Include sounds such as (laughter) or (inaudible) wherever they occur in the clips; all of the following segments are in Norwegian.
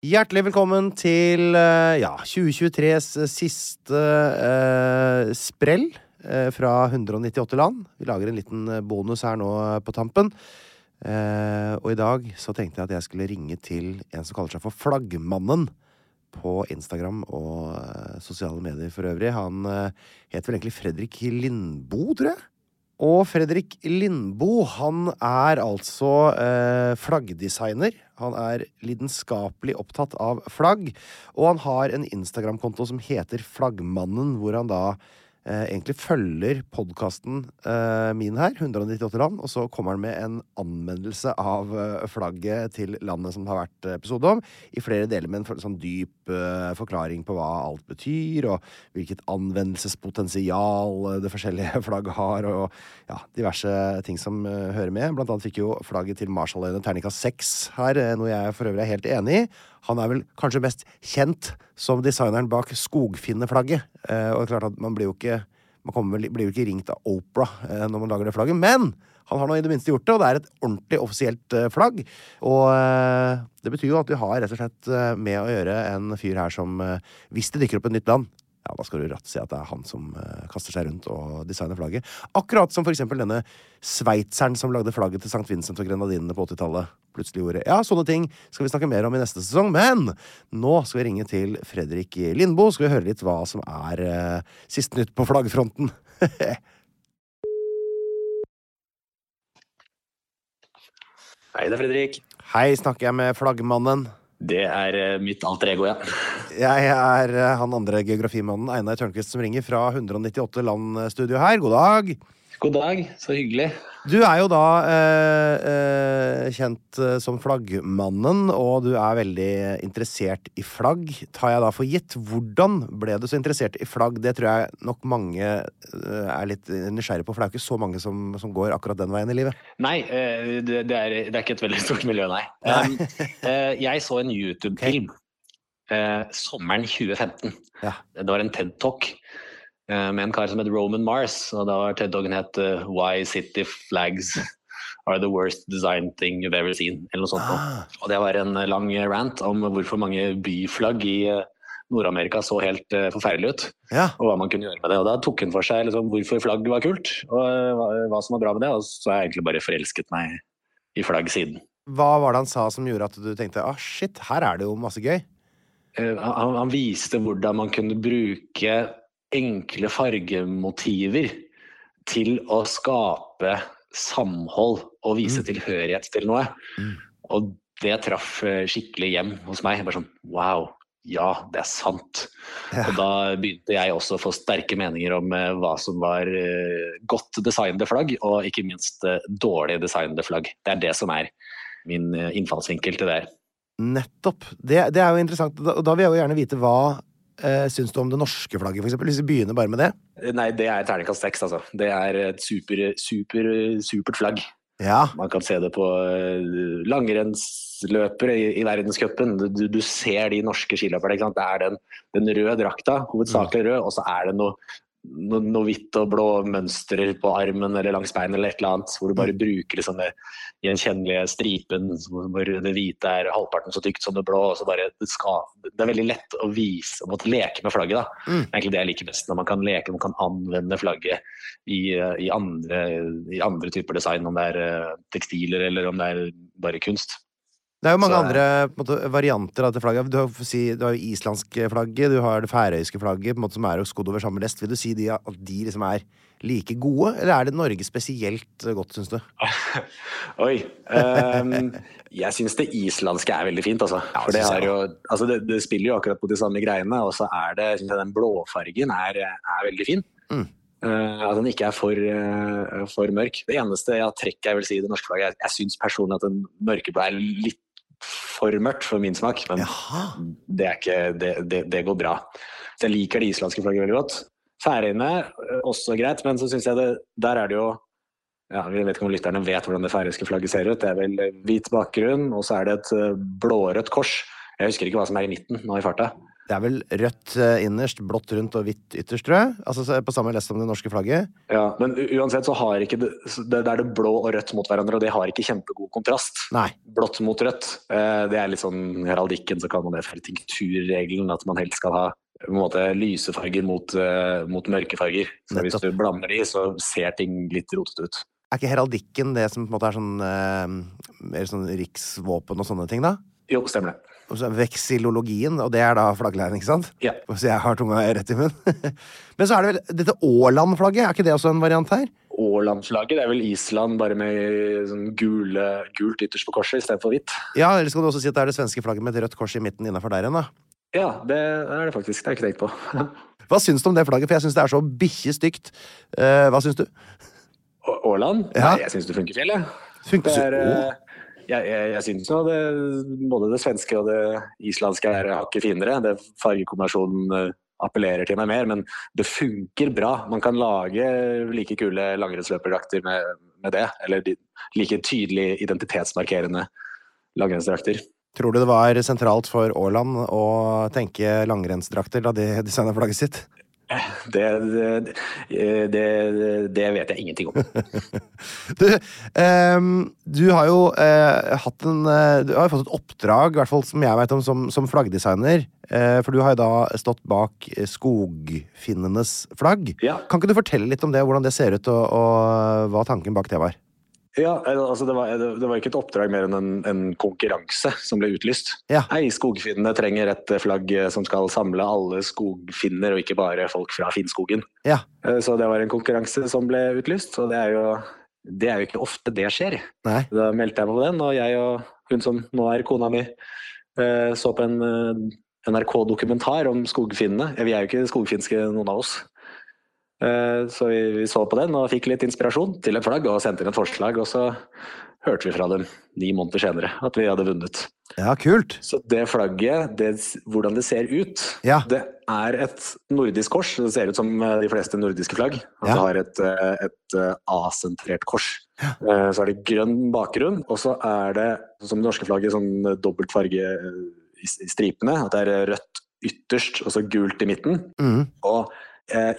Hjertelig velkommen til eh, ja, 2023s siste eh, sprell eh, fra 198 land. Vi lager en liten eh, bonus her nå eh, på tampen. Eh, og i dag så tenkte jeg at jeg skulle ringe til en som kaller seg for Flaggmannen på Instagram og sosiale medier for øvrig. Han heter vel egentlig Fredrik Lindboe, tror jeg. Og Fredrik Lindboe, han er altså eh, flaggdesigner. Han er lidenskapelig opptatt av flagg. Og han har en Instagram-konto som heter Flaggmannen, hvor han da egentlig følger podkasten eh, min her, 198 land, og så kommer han med en anmeldelse av eh, flagget til landet som det har vært episode om, i flere deler med en sånn dyp eh, forklaring på hva alt betyr, og hvilket anvendelsespotensial eh, det forskjellige (laughs) flagg har, og ja, diverse ting som eh, hører med. Blant annet fikk jo flagget til Marshalløyene terningkast seks her, eh, noe jeg for øvrig er helt enig i. Han er vel kanskje mest kjent som designeren bak skogfinneflagget. Eh, og det er klart at man blir jo ikke man vel, blir jo ikke ringt av Opera eh, når man lager det flagget, men han har nå i det minste gjort det, og det er et ordentlig offisielt eh, flagg. Og eh, det betyr jo at vi har rett og slett med å gjøre en fyr her som Hvis det dykker opp et nytt land, ja, da skal du rett si at det er han som eh, kaster seg rundt og designer flagget. Akkurat som for eksempel denne sveitseren som lagde flagget til St. Vincent og Grenadinene på 80-tallet. Plutselig gjorde Ja, sånne ting skal vi snakke mer om i neste sesong, men nå skal vi ringe til Fredrik Lindboe. Skal vi høre litt hva som er eh, siste nytt på flaggfronten. (laughs) Hei, det er Fredrik. Hei, snakker jeg med flaggmannen? Det er eh, mitt alter ego, ja. Jeg er eh, han andre geografimannen Einar Tørnquist som ringer fra 198 land-studio her. God dag. God dag, så hyggelig. Du er jo da eh, eh, kjent eh, som flaggmannen, og du er veldig interessert i flagg, tar jeg da for gitt. Hvordan ble du så interessert i flagg? Det tror jeg nok mange er litt nysgjerrig på, for det er jo ikke så mange som, som går akkurat den veien i livet. Nei, eh, det, er, det er ikke et veldig stort miljø, nei. Um, eh, jeg så en YouTube-film eh, sommeren 2015. Ja. Det var en TED-talk eh, med en kar som het Roman Mars. Og da var TED-talken het uh, Why City Flags Are the Worst Design Thing You've Ever Seen. Eller noe sånt. Ah, Og det var en eh, lang rant om hvorfor mange byflagg i eh, Nord-Amerika så helt uh, forferdelig ut. ja. og hva man kunne gjøre med det. Og da tok hun for seg liksom, hvorfor flagg var kult, og hva, hva som var bra med det. Og så har jeg egentlig bare forelsket meg i flagg siden. Hva var det han sa som gjorde at du tenkte ah, shit, her er det jo masse gøy? Eh, Han, han viste hvordan man kunne bruke enkle fargemotiver til å skape samhold og vise Mm. tilhørighet til noe. Mm. Og det traff eh, skikkelig hjem hos meg. Bare sånn wow, ja, det er sant. Ja. Og da begynte jeg også å få sterke meninger om eh, hva som var godt designede flagg, og ikke minst dårlig designede flagg. Det er det som er min innfallsvinkel til det her. Nettopp. Det, det er jo interessant. Og da vil jeg jo gjerne vite hva eh, syns du om det norske flagget, for eksempel? Hvis vi begynner bare med det. Nei, det er terningkast seks, altså. Det er et super, super, supert flagg. Ja. Man kan se det på eh, langrennsløpere i, i verdenscupen. Du, du ser de norske skiløperne. Det er den, den røde drakta, hovedsakelig rød, og så er det noe, noe, noe hvitt og blå mønstrer på armen eller langs beinet eller et eller annet, hvor du bare bruker liksom den gjenkjennelige stripen hvor det hvite er halvparten så tykt som det blå. og så bare det, skal, det er veldig lett å vise, å måtte leke med flagget. da. Mm. Det er egentlig det jeg liker best, når man kan leke, man kan anvende flagget i, i, andre, i andre typer design, om det er eh, tekstiler eller om det er bare kunst. Det er jo mange Så- andre måte, varianter av dette flagget. Du har, si, du har islandsk flagget, du har det færøyske flagget, på måte, som er skodd over samme lest. Vil du si de, at de liksom er like gode, eller er det Norge spesielt godt, syns du? (laughs) Oi. Um, jeg syns det islandske er veldig fint, altså. Ja, For det, har jo, altså det, det spiller jo akkurat på de samme greiene, og så er det jeg den blåfargen er, er veldig fin. Mm. Uh, at den ikke er for, uh, for mørk. Det eneste jeg trekker jeg vil si i det norske flagget, jeg, jeg syns personlig at den mørkeblå er litt for mørkt for min smak, men det, er ikke, det, det, det går bra. Så jeg liker det islandske flagget veldig godt. Færøyene eh, også greit, men så syns jeg det Der er det jo ja, Vi vet ikke om lytterne vet hvordan det færøyske flagget ser ut. Det er vel eh, hvit bakgrunn, og så er det et eh, blårødt kors. Jeg husker ikke hva som er i midten nå i farta. Det er vel rødt eh, innerst, blått rundt og hvitt ytterst, tror jeg. Altså på samme lest som det norske flagget. Ja, men uansett så har ikke det, det, er det blå og rødt mot hverandre, og det har ikke kjempegod kontrast. Nei. Blått mot rødt. eh, Det er litt sånn heraldikken så kan man det for tinkturregelen, at man helst skal ha på en måte lyse farger mot, eh, mot mørke farger. Så hvis du blander de, så ser ting litt rotete ut. Er ikke heraldikken det som på en måte er sånn mer sånn riksvåpen og sånne ting, da? Jo, stemmer det. Veksilologien, og det er da flaggleiren, ikke sant? Ja. Så jeg har tunga rett i munnen. (laughs) Men så er det vel dette Åland-flagget, er ikke det også en variant her? Åland-flagget, det er vel Island bare med sånn gule, gult ytterst på korset istedenfor hvitt. Ja, eller skal du også si at det er det svenske flagget med et rødt kors i midten innafor der igjen, da? Ja, det er det faktisk. Det har jeg ikke tenkt på. (laughs) Hva syns du om det flagget? For jeg syns det er så bikkje stygt. Eh, hva syns du? Åland? Ja. Nei, jeg syns det funker fjellet. Funker Det er, jeg, jeg, jeg syns jo det, både det svenske og det islandske er hakket finere. Det Fargekombinasjonen eh, appellerer til meg mer, men det funker bra. Man kan lage like kule langrennsløperdrakter med, med det. Eller de, like tydelig identitetsmarkerende langrennsdrakter. Tror du det var sentralt for Åland å tenke langrennsdrakter da de designa flagget sitt? (laughs) Det, det, det, det vet jeg ingenting om. (laughs) Du, ehm, du har jo eh, hatt en eh, Du har jo fått et oppdrag, i hvert fall som jeg vet om, som, som flaggdesigner. Eh, for du har jo da stått bak eh, Skogfinnenes flagg. Ja. Kan ikke du fortelle litt om det, hvordan det ser ut, og, og hva tanken bak det var? Ja, altså det, var, det var ikke et oppdrag mer enn en, en konkurranse som ble utlyst. Ja. Hei, skogfinnene trenger et flagg som skal samle alle skogfinner, og ikke bare folk fra Finnskogen. Ja. Eh, Så det var en konkurranse som ble utlyst, og det er jo, det er jo ikke ofte det skjer. Nei. Da meldte jeg meg på den, og jeg og hun som nå er kona mi, eh, så på en eh, NRK-dokumentar om skogfinnene. Vi er jo ikke skogfinske, noen av oss. Eh, Så vi, så på den og fikk litt inspirasjon til et flagg og sendte inn et forslag. Og så hørte vi fra dem ni måneder senere at vi hadde vunnet. Ja, kult. Så det flagget, det, hvordan det ser ut, Ja. det er et nordisk kors. Det ser ut som eh, de fleste nordiske flagg. At Ja. det har et, eh, et A-sentrert kors. Ja. Så er det grønn bakgrunn, og så er det som det norske flagget sånn dobbelt farge i stripene. At det er rødt ytterst og så gult i midten. Mm. Og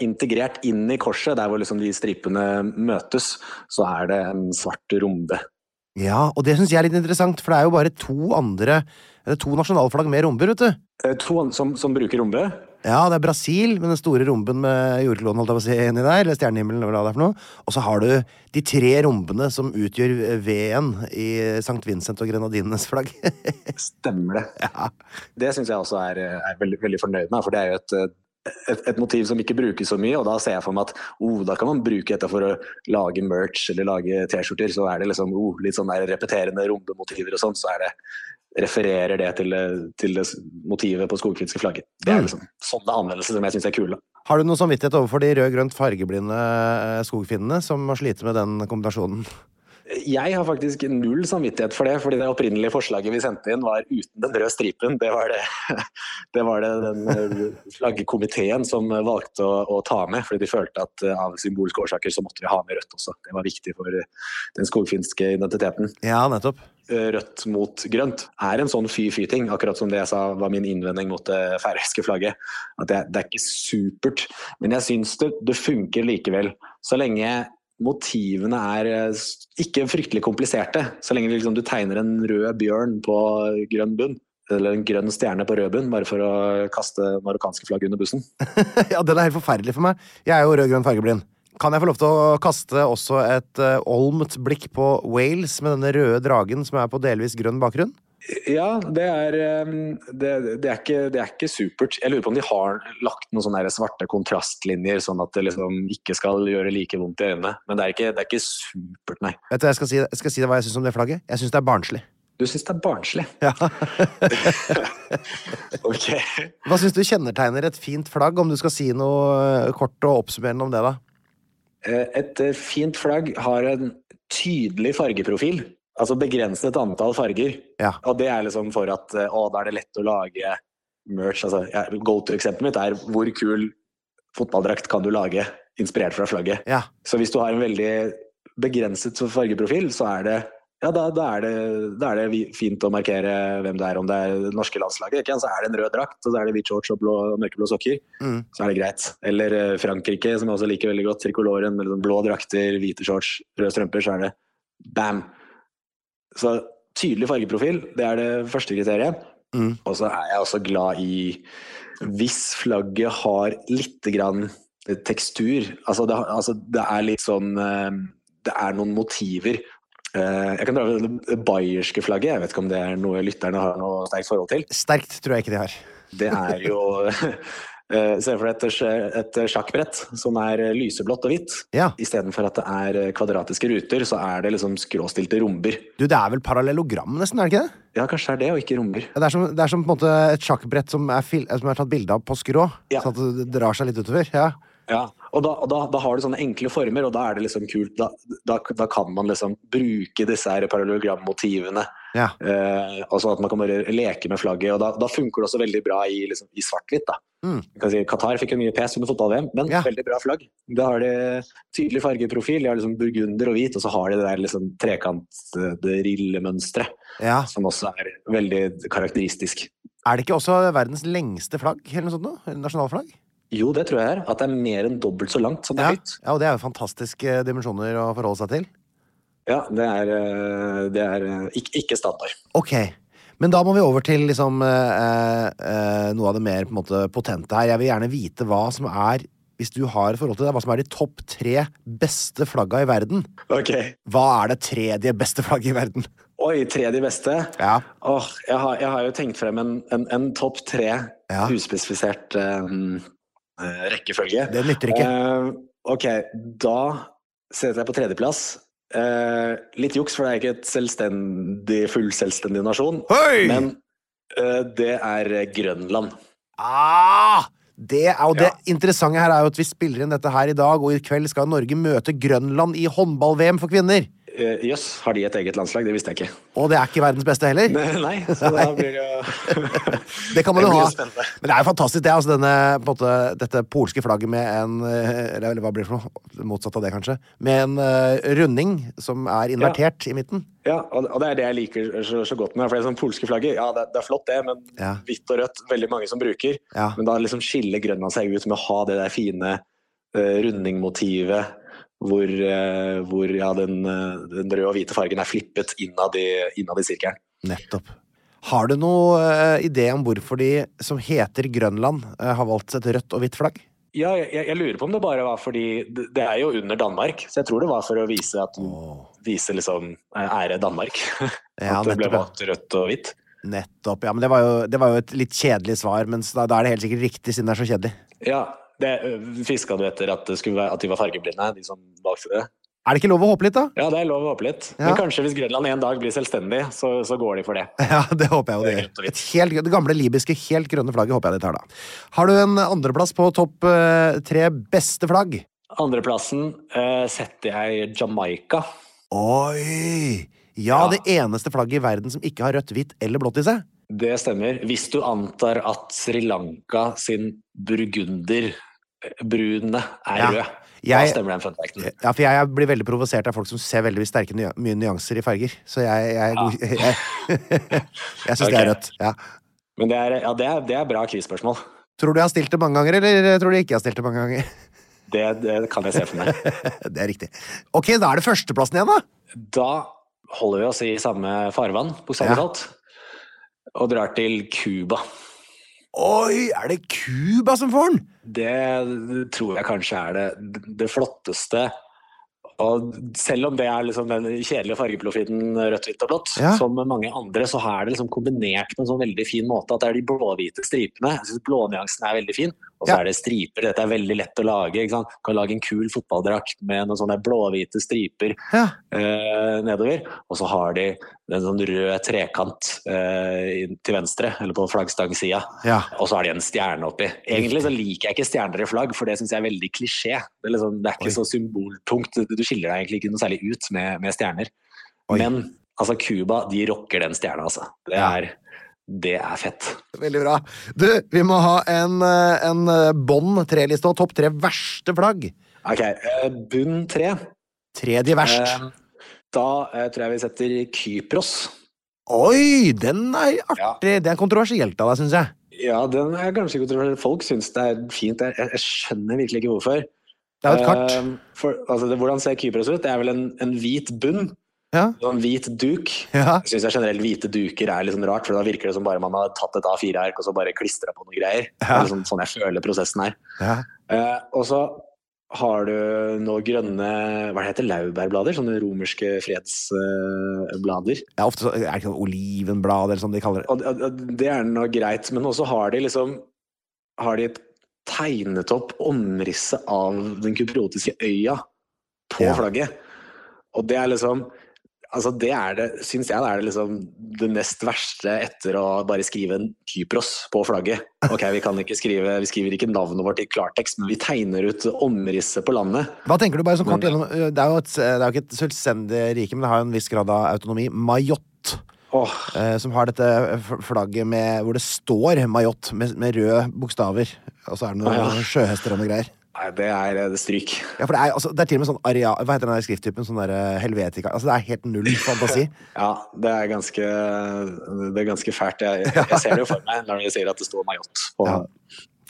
integrert inn i korset, der hvor liksom de stripene møtes, så er det en svart rombe. Ja, og det syns jeg er litt interessant, for det er jo bare to andre Det er to nasjonalflagg med romber, vet du. Eh, To som, som bruker rombe. Ja, det er Brasil med den store romben med jordkloden holdt jeg på å si, inni der, eller stjernehimmelen, eller hva det er for noe. Og så har du de tre rombene som utgjør V-en i St. Vincent og Grenadinenes flagg. (laughs) Stemmer det. ja. Det syns jeg også er, er veldig, veldig fornøyd med, for det er jo et, et, et motiv som ikke brukes så mye. Og da ser jeg for meg at oh, da kan man bruke dette for å lage merch eller lage T-skjorter. Så er det liksom oh, litt sånn repeterende rombemotiver og sånn, så er det refererer det til, til det motivet på skogfinske flagget. Det er Mm. liksom sånne anvendelser som jeg syns er kule. Har du noe samvittighet overfor de rød-grønt fargeblinde eh, skogfinnene som har slite med den kombinasjonen? Jeg har faktisk null samvittighet for det, fordi det opprinnelige forslaget vi sendte inn var uten den røde stripen. Det var det, (laughs) det, var det den eh, flaggkomiteen som valgte å, å, ta med, fordi de følte at eh, av symbolske årsaker så måtte vi ha med rødt også. Det var viktig for den skogfinske identiteten. Ja, nettopp. Rødt mot grønt er en sånn fy-fy-ting, akkurat som det jeg sa var min innvending mot det færøyske flagget. At det, det, er ikke supert, men jeg syns det, det funker likevel. Så lenge motivene er eh, ikke fryktelig kompliserte. Så lenge liksom, du tegner en rød bjørn på grønn bunn, eller en grønn stjerne på rød bunn, bare for å kaste marokkanske flagg under bussen. (laughs) ja, den er helt forferdelig for meg. Jeg er jo rød-grønn fargeblind. Kan jeg få lov til å kaste også et uh, olmt blikk på Wales med denne røde dragen som er på delvis grønn bakgrunn? Ja, det er, ehm, det, det, er ikke, det, er ikke, supert. Jeg lurer på om de har lagt noen sånne svarte kontrastlinjer, sånn at det liksom ikke skal gjøre like vondt i øynene. Men det er ikke, det er ikke supert, nei. Vet du, jeg skal si, jeg skal si hva jeg syns om det flagget. Jeg syns det er barnslig. Du syns det er barnslig? Ja. (laughs) ok. Hva syns du kjennetegner et fint flagg, om du skal si noe kort og oppsummerende om det, da? Eh, et eh, fint flagg har en tydelig fargeprofil. Altså begrenset antall farger. Ja. Og det er liksom for at eh, å, da er det lett å lage merch. Altså, ja, Go to-eksempelet mitt er hvor kul fotballdrakt kan du lage inspirert fra flagget. Ja. Så hvis du har en veldig begrenset fargeprofil, så er det ja, da, da, er det, da, er det, fint å markere hvem det er, om det er det norske landslaget. Ikke? Så er det en rød drakt, og så er det hvit shorts og blå, mørkeblå sokker. Mm. Så er det greit. Eller uh, Frankrike, som jeg også liker veldig godt. Trikoloren med liksom blå drakter, hvite shorts, røde strømper. Så er det bam! Så tydelig fargeprofil, det er det første kriteriet. Mm. Og så er jeg også glad i hvis flagget har litt grann tekstur. Altså det, altså det er litt sånn eh, Det er noen motiver. Eh, jeg kan dra det bayerske flagget. Jeg vet ikke om det er noe lytterne har noe sterkt forhold til? Sterkt tror jeg ikke de har. Det er jo (laughs) Se for deg et, et, sjakkbrett som er lyseblått og hvitt. Ja. Istedenfor at det er kvadratiske ruter, så er det liksom skråstilte romber. Du, Det er vel parallellogram, nesten? er det ikke det? Ja, kanskje det er det, og ikke romber. Det er som, det er som et sjakkbrett som er, som er tatt bilde av på skrå. Ja. Sånn at det drar seg litt utover. Ja. Ja, og, da, da, da, har du sånne enkle former, og da er det liksom kult. Da, da, da kan man liksom bruke disse parallellogrammotivene. Ja. Eh, og sånn at man kan bare leke med flagget. og Da, funker det også veldig bra i, liksom, i svart-hvitt. da. Mm. Si, Qatar fikk jo mye pes under fotball-VM, men Ja. veldig bra flagg. Da har de tydelig fargeprofil, de har liksom burgunder og hvit, og så har de det der liksom trekant-rillemønsteret, ja. som også er veldig karakteristisk. Er det ikke også verdens lengste flagg? eller noe sånt nå? Nasjonalflagg? Jo, det tror jeg er. At det er mer enn dobbelt så langt som det er høyt. ja, og det er jo fantastiske dimensjoner å forholde seg til. Ja, det er, eh, det er eh, ikke, ikke standard. Ok, men da må vi over til liksom, eh, eh, noe av det mer måte, potente her. Jeg vil gjerne vite hva som er, hvis du har forhold til det, hva som er de topp tre beste flagga i verden. Ok. Hva er det tredje beste flagget i verden? Oi, tredje beste? Ja. Åh, jeg, har, jeg har jo tenkt frem en, en, en topp tre Ja. uspesifisert um, eh, rekkefølge. Det nytter ikke. Uh, ok, da setter jeg på tredjeplass. Eh, litt juks, for det er ikke et selvstendig, fullselvstendig nasjon. Hei! Men eh, det er Grønland. Ah! Det er, og det Ja. interessante her er jo at vi spiller inn dette her i dag, og i kveld skal Norge møte Grønland i håndball-VM for kvinner. Eh, Jøss, har de et eget landslag? Det visste jeg ikke. Og det er ikke verdens beste heller. (laughs) Nei, så da blir det jo (laughs) Det kan man jo ha. Men det er jo fantastisk, det. Altså denne, måte, dette polske flagget med en eh, Eller hva blir det for noe? Motsatt av det, kanskje. Med en uh, runding som er invertert i midten. Ja, og og det er det jeg liker så, så godt med for det er sånn polske flagget. Ja, det, det er flott, det, men Ja. hvitt og rødt veldig mange som bruker. Ja. Men da liksom skiller Grønland seg ut med å ha det der fine uh, rundingmotivet hvor, eh, hvor ja, den, eh, den røde og hvite fargen er flippet innad i, innad i sirkelen. Nettopp. Har du noen eh, idé om hvorfor de som heter Grønland, har valgt et rødt og hvitt flagg? Ja, jeg, jeg lurer på om det bare var fordi det, det er jo under Danmark, så jeg tror det var for å vise at vise liksom ære Danmark. (laughs) Ja, at det ble valgt rødt og hvitt. Nettopp. Ja, men det var jo, det var jo et litt kjedelig svar, men da, da er det helt sikkert riktig, siden det er så kjedelig. Ja, det fiska du etter at, det være, at de var fargeblinde, de som valgte det? Er det ikke lov å håpe litt, da? Ja, det er lov å håpe litt. Ja. Men kanskje hvis Grønland en dag blir selvstendig, så, så går de for det. (laughs) Ja, det håper jeg jo er gjør. helt, det gamle libyske, helt grønne flagget håper jeg de tar, da. Har du en andreplass på topp eh, tre beste flagg? Andreplassen eh, setter jeg Jamaica. Oi! Ja, Ja. det eneste flagget i verden som ikke har rødt, hvitt eller blått i seg. Det stemmer. Hvis du antar at Sri Lanka sin burgunderbrune er Ja. rød, Jeg- da stemmer den fun facten. Ja, for jeg blir veldig provosert av folk som ser veldig sterke ny mye nyanser i farger. Så jeg Jeg, (laughs) jeg, jeg, jeg syns det er rødt. Ja. Men det er, ja, det er, det er bra quiz-spørsmål. Tror du jeg har stilt det mange ganger, eller tror du ikke jeg har stilt det mange ganger? Det, det kan jeg se for meg. (laughs) Det er riktig. Ok, da er det førsteplassen igjen, da. Da holder vi oss i samme farvann, bokstavelig Ja. talt, og drar til Cuba. Oi, er det Cuba som får den? Det tror jeg kanskje er det, det flotteste. Og selv om det er liksom den kjedelige fargeprofilen rødt, hvitt og blått, Ja. som mange andre, så er det liksom kombinert på en sånn veldig fin måte. At det er de blåhvite stripene. Jeg synes Blånyansen er veldig fin. Og så Ja. er det striper. Dette er veldig lett å lage. Ikke sant? Kan lage en kul fotballdrakt med noen sånne blåhvite striper Ja. eh, nedover. Og så har de en sånn rød trekant eh, til venstre, eller på flaggstangsida. ja. Og så har de en stjerne oppi. Egentlig så liker jeg ikke stjerner i flagg, for det syns jeg er veldig klisjé. Det er, liksom, det er ikke så symboltungt. Du, skiller deg egentlig ikke noe særlig ut med, med stjerner. Oi. Men altså, Cuba, de rocker den stjerna, altså. Det er, det er fett. Veldig bra. Du, vi må ha en, eh, en bånd tre-liste og topp tre verste flagg. Ok, eh, bunn tre. Tredje verst. Eh, da eh, tror jeg vi setter Kypros. Oi, den er artig. Det er kontroversielt av deg, syns jeg. Ja, den er kanskje kontroversiell. Folk syns det er fint. Jeg, jeg skjønner virkelig ikke hvorfor. Det er jo et kart. Eh, for, altså, det, hvordan ser Kypros ut? Det er vel en, en hvit bunn. Ja. En hvit duk. Ja. Jeg syns generelt hvite duker er litt sånn rart, for da virker det som bare man har tatt et A4-ark og så bare klistra på noen greier. Ja. liksom sånn jeg føler prosessen er. ja. Eh, og så har du noen grønne hva det heter laurbærblader? Sånne romerske fredsblader. Ja, er ofte så, er det ikke sånn olivenblad eller sånn de kaller det? og, det er nå greit, men også har de liksom Har de tegnet opp omrisset av den kypriotiske øya på Ja. flagget. Og det er liksom Altså det er det, syns jeg, det er det liksom det nest verste etter å bare skrive en Kypros på flagget. Ok, vi kan ikke skrive, vi skriver ikke navnet vårt i klartekst, men vi tegner ut omrisset på landet. Hva tenker du bare så kort Men- gjennom Det er jo et, det er ikke et selvstendig rike, men det har jo en viss grad av autonomi. Mayotte. Åh, eh, som har dette flagget med, hvor det står Mayotte med, med røde bokstaver. Og så er det noen Ah, ja. sjøhester og noe greier. Nei, det er det stryk. (laughs) Ja, for det er, altså, det er til og med sånn areal, Hva heter den skrifttypen? Sånn der eh, helvetika Altså, det er helt null (laughs) fantasi. Ja, det er ganske, det er ganske fælt. Jeg, jeg ser det jo for meg når de sier at det står Mayotte på, Ja,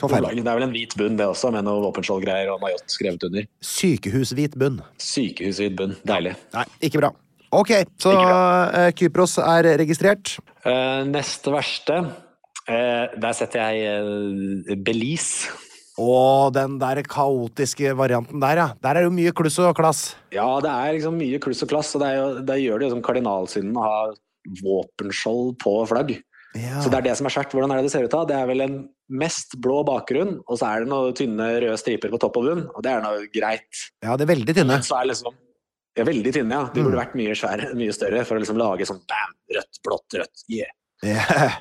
på. Det er vel en hvit bunn, det også, med noe våpenskjoldgreier og majott skrevet under. Sykehushvit bunn. Sykehushvit bunn. Deilig. Nei, ikke bra. Ok, så bra. eh, Kypros er registrert. Uh, neste verste uh, Der setter jeg uh, Belize. Og den der kaotiske varianten der, ja. Der er det jo mye kluss og klass. Ja, det er liksom mye kluss og klass, og det, er jo, det gjør det jo som kardinalsynden å ha våpenskjold på flagg. Ja. Så det er det som er svært. Hvordan er det det ser ut da? Det er vel en mest blå bakgrunn, og så er det noen tynne røde striper på topp og bunn, og det er noe greit. ja, det er veldig tynne. Så er liksom ja, veldig tynne, ja. De burde vært mye, svære, mye større for å liksom lage sånn bam, rødt, blått, rødt. Yeah. Ja.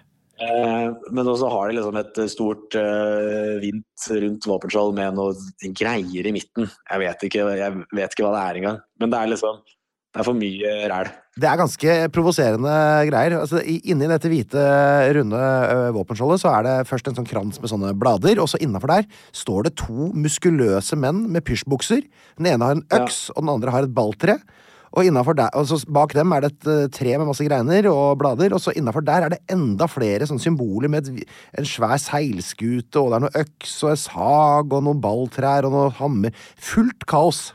Eh, men også har de liksom et stort eh, vint rundt våpenskjold med noen greier i midten. Jeg vet ikke, jeg vet ikke hva det er engang. Men det er liksom Det er for mye ræl. Det er ganske provoserende greier. Altså, inni dette hvite, runde våpenskjoldet så er det først en sånn krans med sånne blader, og så innafor der står det to muskuløse menn med pysjbukser. Den ene har en øks, og den andre har et balltre. Og, der, altså bak dem er det et tre med masse greiner og blader, og så innafor der er det enda flere sånne symboler med et, en svær seilskute, og det er noe øks og en sag og noen balltrær og noe hammer. Fullt kaos.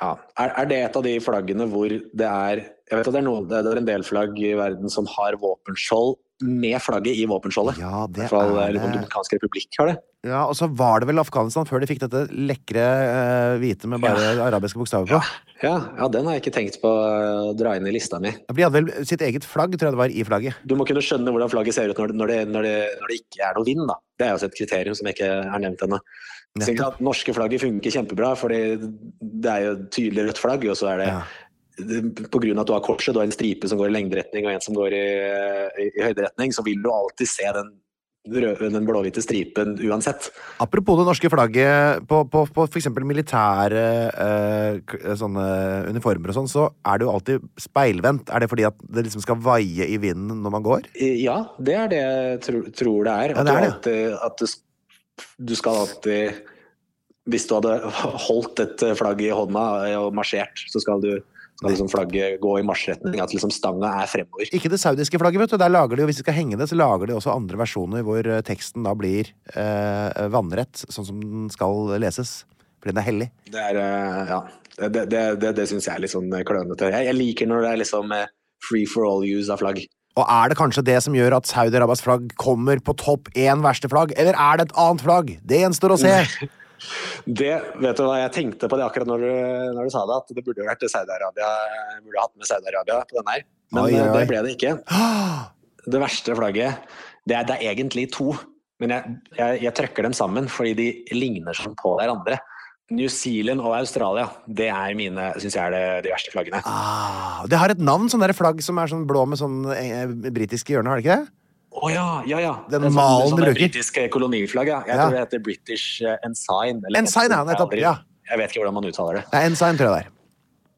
Ja. Er, er det et av de flaggene hvor det er Jeg vet at det er, noen, det er en del flagg i verden som har våpenskjold med flagget i våpenskjoldet. Ja, I det hvert fall er liksom, det. Republikk har det. Ja, og så var det vel Afghanistan før de fikk dette lekre eh, hvite med bare arabiske bokstaver på. Ja, ja, den har jeg ikke tenkt på å dra inn i lista mi. De hadde vel sitt eget flagg, tror jeg det var, i flagget. Du må kunne skjønne hvordan flagget ser ut når det, når det, når det, når det ikke er noe vind. da. Det er jo også et kriterium som ikke er nevnt ennå. Norske flagget funker kjempebra, fordi det er jo tydelig rødt flagg. Og så er det, Ja. Det av at du har korset, du har en stripe som går i lengderetning og en som går i, i, i høyderetning, så vil du alltid se den den blå-hvite stripen uansett. Apropos det norske flagget, på, på, på f.eks. militære eh, uniformer og sånn, så er det jo alltid speilvendt. Er det fordi at det liksom skal vaie i vinden når man går? Ja, det er det jeg tro, tror det er. Ja, At, det er du, alltid, at du, du skal alltid Hvis du hadde holdt et flagg i hånda og marsjert, så skal, du, skal liksom flagget gå i marsjretning. At liksom stanga er fremover. Ikke det saudiske flagget, vet du. Der lager de jo, Hvis de skal henge det, så lager de også andre versjoner hvor eh, teksten da blir eh, vannrett, sånn som den skal leses. Fordi den er hellig. Det er eh, Ja. Det, det, det, det syns jeg er litt sånn klønete. Jeg, jeg liker når det er liksom eh, free for all use av flagg. Og er det kanskje det som gjør at Saudi-Arabias flagg kommer på topp én verste flagg, eller er det et annet flagg? Det gjenstår å se. (laughs) Det, vet du hva jeg tenkte på det akkurat når du, når du sa det, at det burde vært Saudi-Arabia. Burde hatt med Saudi-Arabia på den her. Men Oi, oi, eh, det ble det ikke. (gasps) Det verste flagget, det er, det er egentlig to. Men jeg, jeg, jeg trøkker dem sammen fordi de ligner sånn på hverandre. New Zealand og Australia, det er mine, synes jeg er det, de verste flaggene. Ah, det har et navn, sånn flagg som er sånn blå med sånn eh, britiske hjørne, har det ikke det? Å ja, ja, ja. Den Det sånn- malen sånn bruker. Britisk koloniflagg, ja. Jeg Ja. tror det heter British eh, Ensign. eller- Ensign, ja, nettopp, ja. jeg vet ikke hvordan man uttaler det. Det er ensign, tror jeg det er.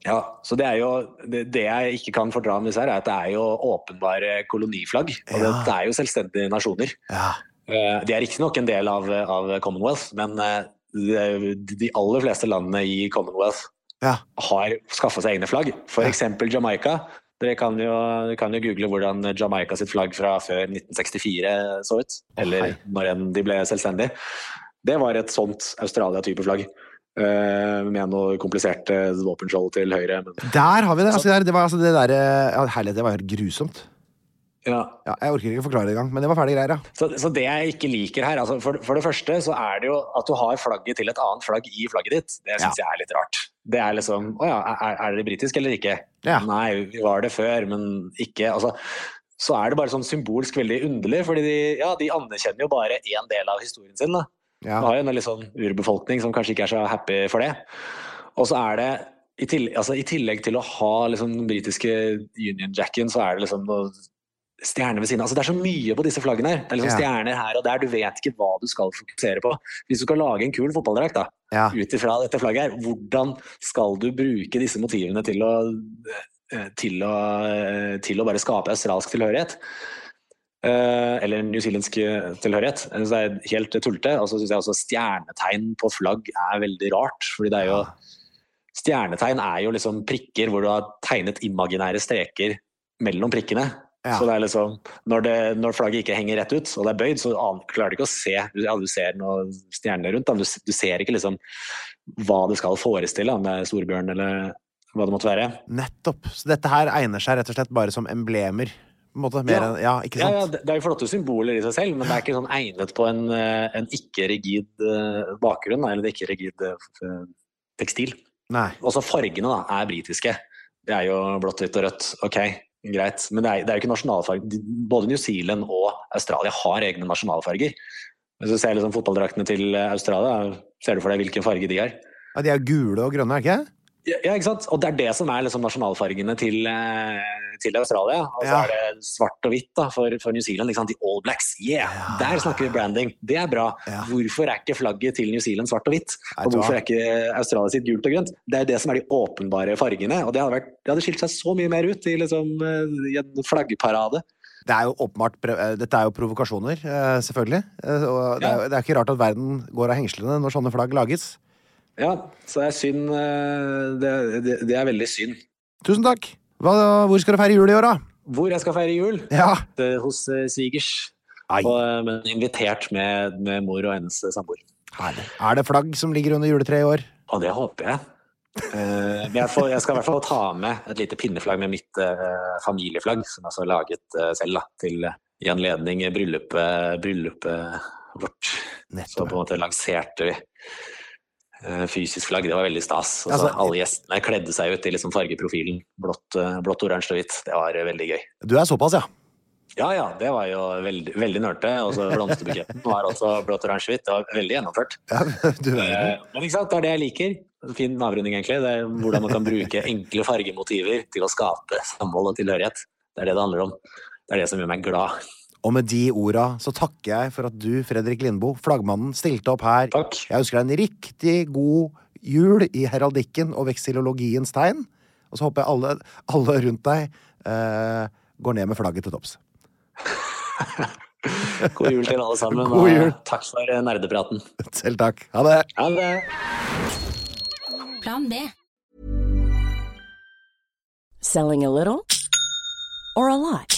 Ja, så det er jo det, det jeg ikke kan fordra med disse her, er at det er jo åpenbare koloniflagg. Og Ja. det er jo selvstendige nasjoner. Ja. Eh, De er riktignok en del av, av Commonwealth, men eh, de de aller fleste landene i Commonwealth ja. har skaffa seg egne flagg. F.eks. Jamaica. Dere kan jo, kan jo google hvordan Jamaica sitt flagg fra før 1964 så ut. Eller oh, når enn de ble selvstendige. Det var et sånt Australia-type flagg. Uh, med noe kompliserte våpenskjold til høyre. Men, Der har vi det. Altså, det, var altså det der, ja, Herlighet, det var helt grusomt. Ja. Ja, jeg orker ikke forklare det engang, men det var ferdig greier, ja. så, så det jeg ikke liker her altså for, for det første så er det jo at du har flagget til et annet flagg i flagget ditt. Det syns jeg er litt rart. Det er liksom Å ja, er, er det britisk eller ikke? Ja. Nei, vi var det før, men ikke Altså så er det bare sånn symbolsk veldig underlig, fordi de, ja, de anerkjenner jo bare én del av historien sin. da. ja. Du har jo en litt sånn urbefolkning som kanskje ikke er så happy for det. Og så er det, i tillegg, altså, i tillegg til å ha liksom, den britiske Union Jacken, så er det liksom noe stjerner ved siden av. Altså, det er så mye på disse flaggene her. Det er liksom Ja. stjerner her og der. Du vet ikke hva du skal fokusere på. Hvis du skal lage en kul fotballdrakt, ja. ut ifra dette flagget her, hvordan skal du bruke disse motivene til å, eh, til å, til å bare skape australsk tilhørighet? Uh, eller newzealandsk eh, tilhørighet. Så Det er helt tullete. Og så syns jeg også stjernetegn på flagg er veldig rart. fordi det er jo Stjernetegn er jo liksom prikker hvor du har tegnet imaginære streker mellom prikkene. Ja. Så det er liksom, når, det, når flagget ikke henger rett ut, og det er bøyd, så klarer du ikke å se ja, du ser noen stjerner rundt, men du, du ser ikke liksom hva det skal forestille, det er storbjørn eller hva det måtte være. Nettopp. Så dette her egner seg rett og slett bare som emblemer. Måte, mer Ja. enn Ja, ikke Ja, ja, det det er jo flotte symboler i seg selv, men det er ikke sånn egnet på en, eh, en ikke-rigid eh, bakgrunn, eller en ikke-rigid eh, tekstil. Nei. Også fargene da, er britiske. Det er jo blått, hvitt og rødt. Ok, greit. Men det er, det er jo ikke nasjonalfarger. Både New Zealand og Australia har egne nasjonalfarger. Hvis du ser liksom fotballdraktene til eh, Australia, ser du for deg hvilken farge de er? Ja, de er gule og grønne, er ikke? det? Ja, ja, ikke sant? Og det er det som er liksom nasjonalfargene til, eh, til Australia. Og så Ja. er det svart og hvitt da, for, for New Zealand. Sant? De All Blacks. Yeah! Ja. Der snakker vi branding. Det er bra. Ja. Hvorfor er ikke flagget til New Zealand svart og hvitt? Og hvorfor er ikke Australia sitt gult og grønt? Det er jo det som er de åpenbare fargene. Og det hadde, vært, det hadde skilt seg så mye mer ut i, liksom, eh, i en flaggparade. Det er jo åpenbart eh, Dette er jo provokasjoner, eh, selvfølgelig. Og det er, det er ikke rart at verden går av hengslene når sånne flagg lages. Ja, så det er synd. Det, det, det er veldig synd. Tusen takk. Hva, hvor skal du feire jul i år, da? Hvor jeg skal feire jul? Ja. Hos eh, svigers. Og, eh, men invitert med, med mor og hennes samboer. Herlig. Er det flagg som ligger under juletreet i år? Og det håper jeg. Uh, jeg, får, jeg skal i hvert fall ta med et lite pinneflagg med mitt uh, familieflagg, som jeg har laget uh, selv, da, til, eh, i anledning bryllupet, bryllupet vårt. Så på en måte lanserte vi eh, fysisk flagg. Det var veldig stas. Altså, alle gjestene kledde seg ut i liksom fargeprofilen. Blått, eh, blått, oransje og hvitt. Det var eh, veldig gøy. Du er såpass, ja. Ja ja, det var jo veldig, veldig nørte. Og så blomsterbuketten var også blått, oransje, hvitt. Det var veldig gjennomført. ja (laughs) du er det. Men ikke sant, det er det jeg liker. Fin avrunding, egentlig. Det er hvordan man kan bruke enkle fargemotiver til å skape samhold og tilhørighet. Det er det det handler om. Det er det som gjør meg glad. Og med de orda så takker jeg for at du, Fredrik Lindboe, flaggmannen, stilte opp her. Takk. Jeg ønsker deg en riktig god jul i heraldikken og veksilologiens tegn. Og så håper jeg alle, alle rundt deg eh, går ned med flagget til topps. (laughs) God jul til alle sammen. (laughs) God jul. Og takk for eh, nerdepraten. Selv takk. Ha det. Ha det. Plan B. Selling a little or a lot?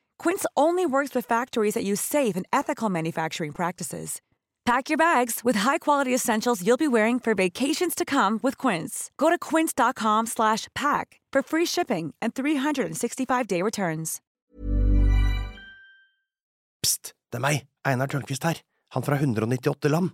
Quince only works with factories that use safe and ethical manufacturing practices. Pack your bags with high-quality essentials you'll be wearing for vacations to come with Quince. Go to quince.com slash pack for free shipping and 365-day returns. Pst, det er meg, Einar Tørnquist her, han fra 198 land.